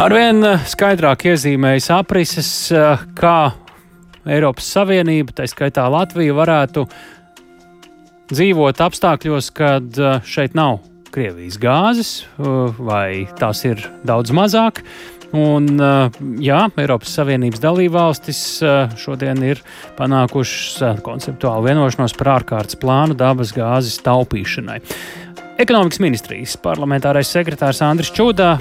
Arvien skaidrāk iezīmējas aprises, kā Eiropas Savienība, tā skaitā Latvija, varētu dzīvot apstākļos, kad šeit nav Krievijas gāzes, vai tās ir daudz mazāk. Un, jā, Eiropas Savienības dalībvalstis šodien ir panākušas konceptuālu vienošanos par ārkārtas plānu dabas gāzes taupīšanai. Ekonomikas ministrijas parlamentārais sekretārs Andris Čūdā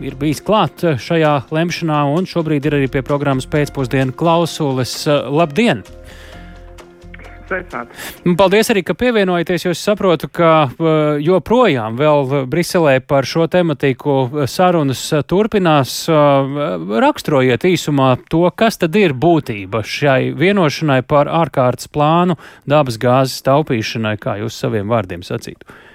ir bijis klāt šajā lemšanā, un šobrīd ir arī pie programmas pēcpusdienu klausules. Labdien! Sveicināti. Nu, paldies arī, ka pievienojaties, jo es saprotu, ka joprojām vēl Briselē par šo tematiku sarunas turpinās. Raksturojiet īsumā to, kas tad ir būtība šai vienošanai par ārkārtas plānu dabas gāzes taupīšanai, kā jūs saviem vārdiem sacītu.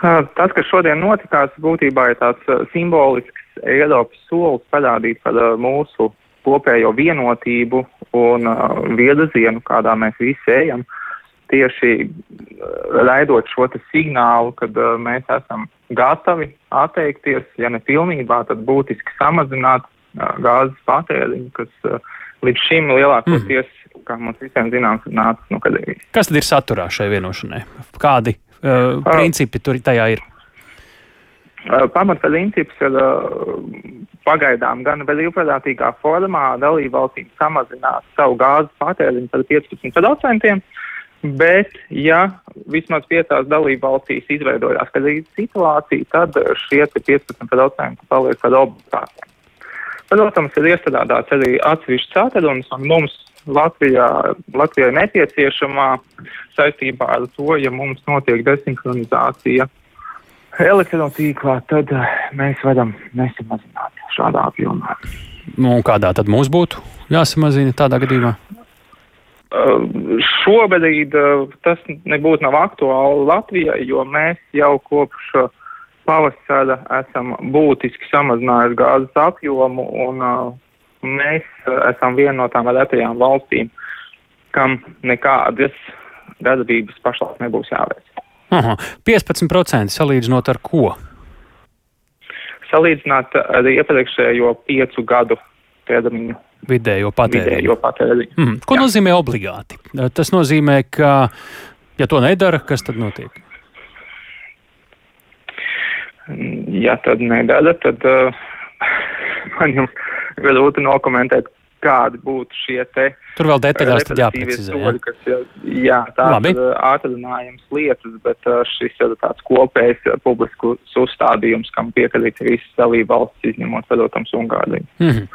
Tas, kas šodien notikās, būtībā ir tāds simbolisks Eiropas solis parādīt par mūsu kopējo vienotību un viedazienu, kādā mēs visi ejam, tieši raidot šo signālu, kad uh, mēs esam gatavi atteikties, ja ne pilnībā, tad būtiski samazināt gāzes patēriņu, kas līdz šim lielākoties, mm. kā mums visiem zināms, nācis no Krievijas. Kas tad ir saturā šai vienošanai? Kādi uh, principi tur tajā ir? Uh, Pamatprincips ir uh, pagaidām gan brīvprātīgā formā dalībvalstīm samazināt savu gāzes patēriņu par 15%, bet ja vismaz piecās dalībvalstīs izveidojās krīzes situācija, tad šie 15% paliek par obligātiem. Protams, ir iestrādāts arī atsevišķs atrunas, un mums Latvijā, Latvijai nepieciešamā saistībā ar to, ja mums notiek desinhronizācija elektrotīklā, tad mēs varam nesamazināt šādā apjomā. Nu, kādā tad mums būtu jāsamazina tādā gadījumā? Uh, šobrīd uh, tas nebūtu nav aktuāli Latvijai, jo mēs jau kopš pavasara esam būtiski samazinājuši gāzes apjomu un uh, mēs esam viena no tām retajām valstīm, kam nekādas darbības pašlaik nebūs jāveic. Aha, 15% salīdzinot ar ko? salīdzināt ar iepriekšējo piecu gadu termiņu. Vidējo patēriņu. Vidējo patēriņu. Mm. Ko Jā. nozīmē obligāti? Tas nozīmē, ka, ja to nedara, kas tad notiek? Ja tad nedara, tad uh, man jums grūti nokomentēt, kādi būtu šie te. Tur vēl detaļās jāprecizē. Soļi, kas, jā, jā tāds ir ātrinājums lietas, bet šis ir tāds kopējs publisks uzstādījums, kam piekrīt visas dalība valsts, izņemot, protams, Ungāriju. Mm -hmm.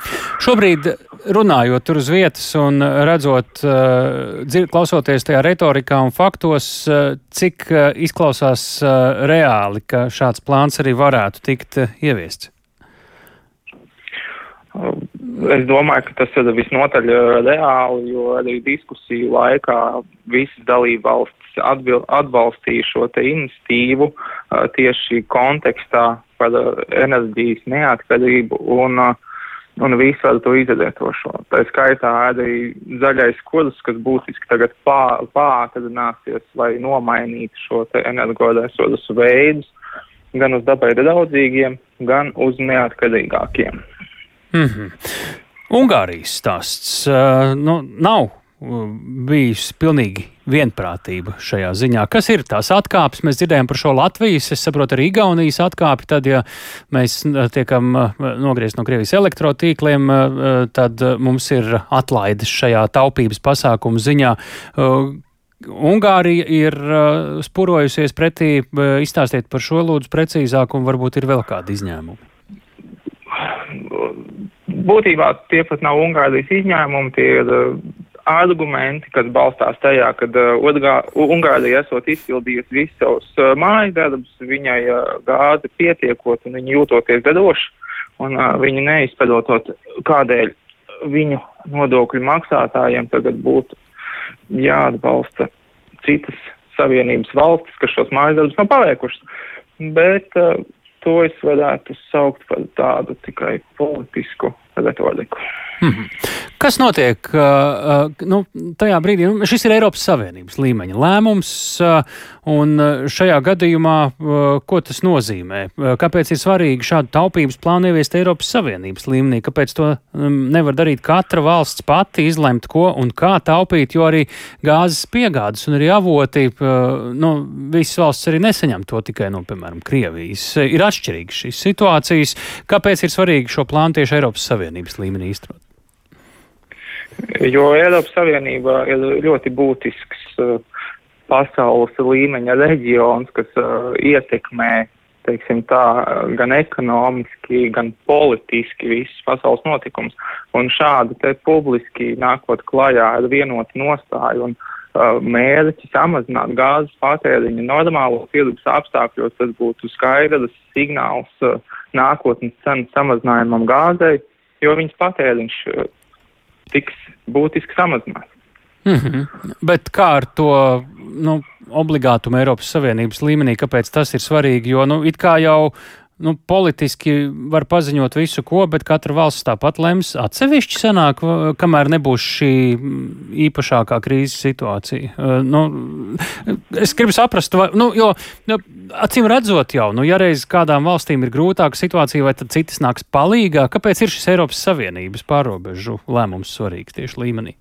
Šobrīd runājot tur uz vietas un redzot, dzir, klausoties tajā retorikā un faktos, cik izklausās reāli, ka šāds plāns arī varētu tikt ieviests? Es domāju, ka tas ir visnotaļ reāli, jo arī diskusiju laikā visas dalība valstis atbalstīja šo te inicitīvu tieši kontekstā par enerģijas neatkarību un, un visu ar to izlietošo. Tā skaitā arī zaļais kurs, kas būtiski tagad pā, pātrināsies, lai nomainītu šo energoresursu veidus gan uz dabai draudzīgiem, gan uz neatkarīgākiem. Mm -hmm. Ungārijas stāsts uh, nu, nav bijusi pilnīgi vienprātība šajā ziņā. Kas ir tās atkāpes? Mēs dzirdējām par šo Latvijas, es saprotu, arī Igaunijas atkāpi. Tad, ja mēs tiekam nogriezt no Krievijas elektrotīkliem, tad mums ir atlaides šajā taupības pasākumu ziņā. Ungārija ir spurojusies pretī, izstāstiet par šo lūdzu precīzāk, un varbūt ir vēl kādi izņēmumi būtībā tie pat nav Ungārijas izņēmumi, tie ir uh, argumenti, kas balstās tajā, ka uh, Ungārija esot izpildījusi visus savus uh, mājas darbus, viņai gāzi pietiekot un viņa jūtoties droši, un viņa neizpadotot, kādēļ viņu nodokļu maksātājiem tagad būtu jāatbalsta citas savienības valstis, kas šos mājas darbus nav paveikušas. Bet uh, to es varētu saukt par tādu tikai politisku retoriku. Mm -hmm. Kas notiek uh, uh, nu, tajā brīdī? Nu, šis ir Eiropas Savienības līmeņa lēmums, uh, un uh, šajā gadījumā, uh, ko tas nozīmē? Uh, kāpēc ir svarīgi šādu taupības plānu ieviest Eiropas Savienības līmenī? Kāpēc to um, nevar darīt katra valsts pati, izlemt, ko un kā taupīt, jo arī gāzes piegādes un arī avoti, nu, visas valsts arī nesaņem to tikai no, piemēram, Krievijas. Ir atšķirīgas šīs situācijas. Kāpēc ir svarīgi šo plānu tieši Eiropas Savienības līmenī īstenot? jo Eiropas Savienība ir ļoti būtisks uh, pasaules līmeņa reģions, kas uh, ietekmē, teiksim tā, gan ekonomiski, gan politiski visus pasaules notikumus. Un šādi te publiski nākot klajā ar vienotu nostāju un uh, mērķi samazināt gāzes patēriņu normālos tirgus apstākļos, tas būtu skaidrs signāls uh, nākotnes cenu samazinājumam gāzei, jo viņas patēriņš uh, tiks būtiski samazināts. Mm -hmm. Bet kā ar to nu, obligātumu Eiropas Savienības līmenī, kāpēc tas ir svarīgi? Jo nu, it kā jau nu, politiski var paziņot visu, ko, bet katra valsts tāpat lems atsevišķi sanāk, kamēr nebūs šī īpašākā krīzes situācija. Nu, es gribu saprast, vai, nu, jo, nu, acīm redzot jau, nu, ja reiz kādām valstīm ir grūtāka situācija, vai tad citas nāks palīgā, kāpēc ir šis Eiropas Savienības pārobežu lēmums svarīgs tieši līmenī?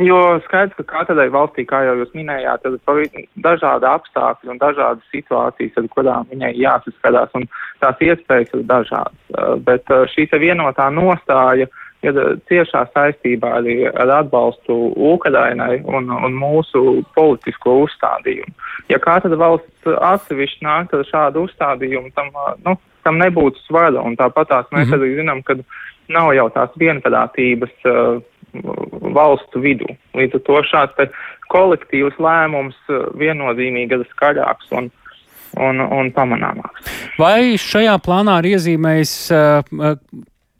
Jo skaidrs, ka katrai valstī, kā jau jūs minējāt, ir dažādi apstākļi un dažādas situācijas, ar kurām viņai jāsaskarās, un tās iespējas ir dažādas. Uh, bet uh, šī vienotā nostāja ir ciešā saistībā arī ar atbalstu Ukrainai un, un mūsu politisko uzstādījumu. Ja katra valsts atsevišķi nāk ar šādu uzstādījumu, tam, nu, tam nebūtu svara, un tāpat tās mēs mm -hmm. arī zinām, ka nav jau tās vienprātības. Uh, valstu vidū. Līdz ar to šāds kolektīvs lēmums uh, viennozīmīgi ir skaļāks un, un, un pamanāmāks. Vai šajā plānā ir iezīmējis uh,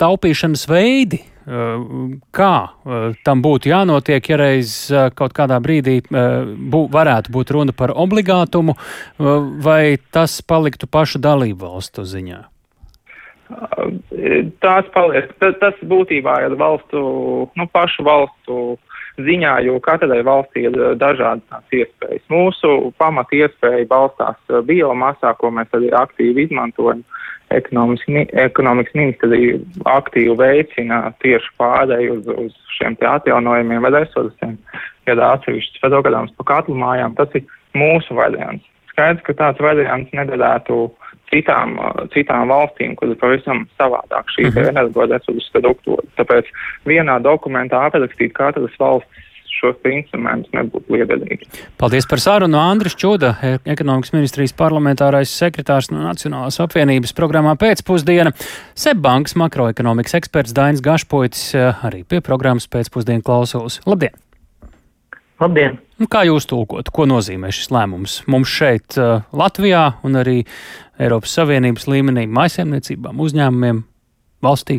taupīšanas veidi? Uh, kā uh, tam būtu jānotiek, ja reiz kaut kādā brīdī bū, varētu būt runa par obligātumu, vai tas paliktu pašu dalību valstu ziņā? Tās paliek, tas būtībā ir valstu, nu, pašu valstu ziņā, jo katrai valstī ir dažādas tās iespējas. Mūsu pamat iespēja balstās biomasā, ko mēs arī aktīvi izmantojam. Ekonomikas ministrija aktīvi veicina tieši pārēju uz, uz šiem atjaunojumiem resursiem. Ja atsevišķs fotogrāfs pa katlu mājām, tas ir mūsu variants. Skaidrs, ka tāds variants nedarētu uh, citām, citām valstīm, kur ir pavisam savādāk šī uh mhm. -huh. energoresursu struktūra. Tāpēc vienā dokumentā aprakstīt katras valsts šos instrumentus nebūtu liederīgi. Paldies par sarunu. Andris Čuda, e, ekonomikas ministrijas parlamentārais sekretārs no Nacionālās apvienības programmā pēcpusdiena. Sebbankas makroekonomikas eksperts Dainis Gašpoits arī pie programmas pēcpusdienu klausos. Labdien! Labdien! Nu, kā jūs tulkot, ko nozīmē šis lēmums mums šeit, uh, Latvijā, un arī Eiropas Savienības līmenī, maisaimniecībām, uzņēmumiem, valstī?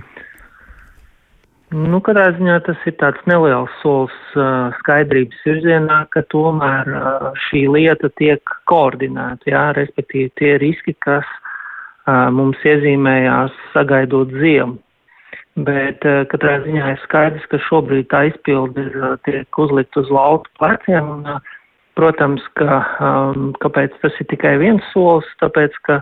Nu, katrā ziņā tas ir tāds neliels solis uh, skaidrības virzienā, ka tomēr uh, šī lieta tiek koordinēta, jā, respektīvi tie riski, kas uh, mums iezīmējās sagaidot ziemu. Bet uh, katrā ziņā ir skaidrs, ka šobrīd tā izpildi ir, uh, tiek uzlikt uz lauku pleciem. Un, uh, protams, ka um, kāpēc tas ir tikai viens solis, tāpēc, ka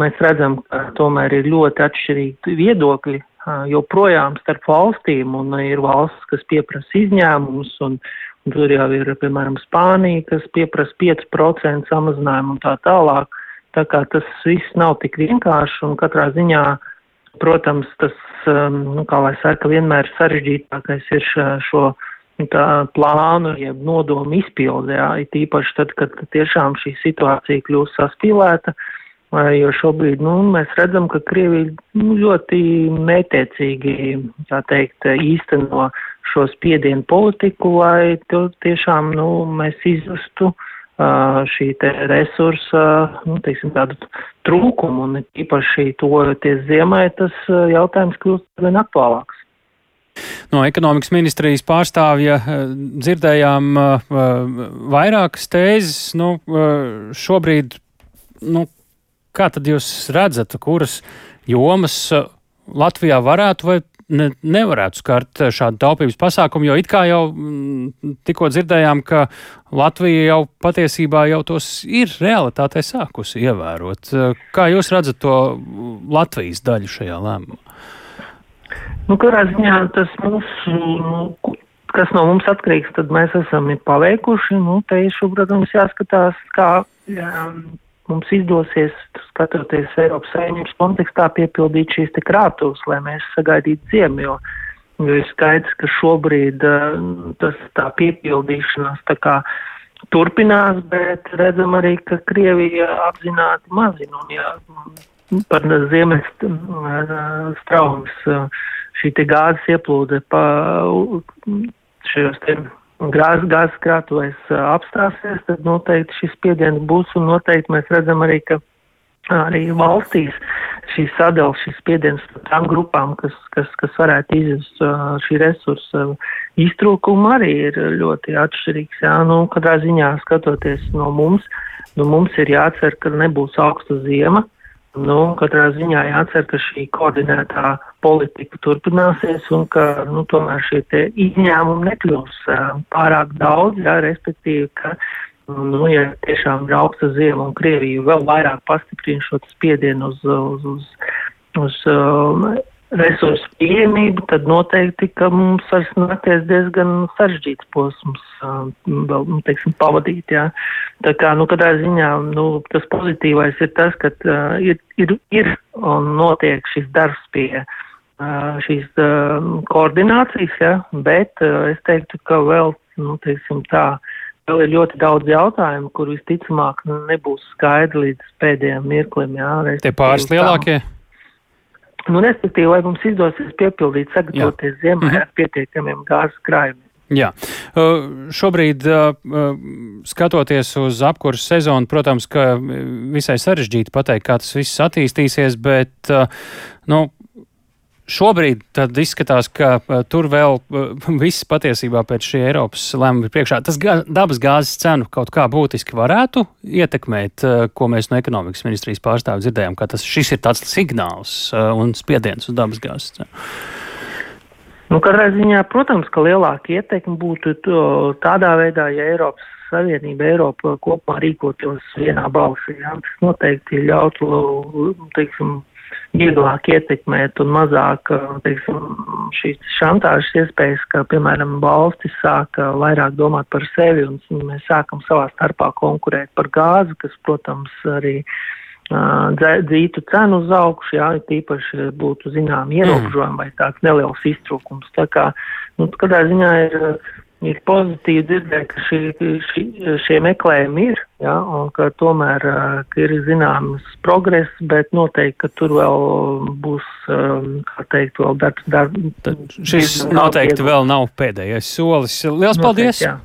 mēs redzam, ka tomēr ir ļoti atšķirīgi viedokļi uh, joprojām starp valstīm, un ir valsts, kas pieprasa izņēmumus, un, un tur jau ir, piemēram, Spānija, kas pieprasa 5% samazinājumu un tā tālāk. Tā kā tas viss nav tik vienkārši, un katrā ziņā uh, Protams, tas, um, nu, kā lai saka, vienmēr sarežģītākais ir šo nu, tā, plānu, jeb nodomu izpildē, it īpaši tad, kad tiešām šī situācija kļūst saspīlēta, jo šobrīd, nu, mēs redzam, ka Krievija nu, ļoti mētiecīgi, tā teikt, īsteno šo spiedienu politiku, lai tiešām, nu, mēs izjustu šī resursa, nu, teiksim, trūkumu, un īpaši toties ziemai, tas jautājums kļūst vien aktuālāks. No ekonomikas ministrijas pārstāvja dzirdējām vairākas tēzes. Nu, šobrīd, nu, kā tad jūs redzat, kuras jomas Latvijā varētu vai ne, nevarētu skart šādu taupības pasākumu, jo it kā jau m, tikko dzirdējām, ka Latvija jau patiesībā jau tos ir realitātē sākusi ievērot. Kā jūs redzat to Latvijas daļu šajā lēmumā? Nu, kurā ziņā tas mums, nu, kas no mums atkarīgs, tad mēs esam paveikuši. Nu, te ir, protams, jāskatās, kā jā, mums izdosies, skatoties Eiropas saimnības kontekstā, piepildīt šīs te krātuves, lai mēs sagaidītu ziemu, jo, jo ir skaidrs, ka šobrīd tas tā piepildīšanās tā kā turpinās, bet redzam arī, ka Krievija apzināti mazina un jā, par ziemes straumes šī te gāzes ieplūde pa šajos te gāzes, krātuvēs apstāsies, tad noteikti šis spiediens būs un noteikti mēs redzam arī, ka arī valstīs šī sadala, šis spiediens tām grupām, kas, kas, kas varētu izjust šī resursa iztrūkumu arī ir ļoti atšķirīgs. Jā, nu, katrā ziņā skatoties no mums, nu, mums ir jācer, ka nebūs augsta ziema, Nu, katrā ziņā jācer, ka šī koordinētā politika turpināsies un ka nu, tomēr šie izņēmumi nekļūs uh, pārāk daudz, jā, respektīvi, ka, nu, ja tiešām ir augsta ziema un Krievija vēl vairāk pastiprina šo spiedienu uz, uz, uz, uz uh, resursu pieejamību, tad noteikti, ka mums vairs nākties diezgan sarežģīts posms vēl, nu, teiksim, pavadīt, jā. Tā kā, nu, katrā ziņā, nu, tas pozitīvais ir tas, ka uh, ir, ir, ir un notiek šis darbs pie uh, šīs uh, koordinācijas, jā, bet uh, es teiktu, ka vēl, nu, teiksim tā, vēl ir ļoti daudz jautājumu, kur visticamāk nebūs skaidri līdz pēdējiem mirklim, jā. Te pāris lielākie? Tā, Nu, respektīvi, lai mums izdosies piepildīt, sagatavoties ziemai mhm. ar pietiekamiem gāzes krājumiem. Jā, šobrīd, skatoties uz apkursu sezonu, protams, ka visai sarežģīti pateikt, kā tas viss attīstīsies, bet, nu, Šobrīd izskatās, ka uh, tur vēl uh, viss patiesībā pēc šī Eiropas lēmuma ir priekšā. Tas gā, dabas gāzes cenu kaut kā būtiski varētu ietekmēt, uh, ko mēs no ekonomikas ministrijas pārstāvja dzirdējām, ka tas, šis ir tāds signāls un spiediens uz dabas gāzes cenu. Nu, katrā ziņā, protams, ka lielāka ietekme būtu tādā veidā, ja Eiropas Savienība, Eiropa kopumā rīkotos vienā balsī. Jā. Tas noteikti ļautu, teiksim, vieglāk ietekmēt un mazāk, teiksim, šīs šantāžas iespējas, ka, piemēram, valstis sāka vairāk domāt par sevi un mēs sākam savā starpā konkurēt par gāzi, kas, protams, arī dzītu cenu uz augšu, jā, tīpaši būtu zinām ierobežojumi vai tāds neliels iztrūkums. Tā kā, nu, kādā ziņā ir ir pozitīvi dzirdēt, ka šī, šī, šie meklējumi ir, ja, un ka tomēr ka ir zināms progress, bet noteikti, ka tur vēl būs, kā teikt, vēl darbs. Darb, šis noteikti vēl nav pēdējais solis. Liels noteikti, paldies! Jā.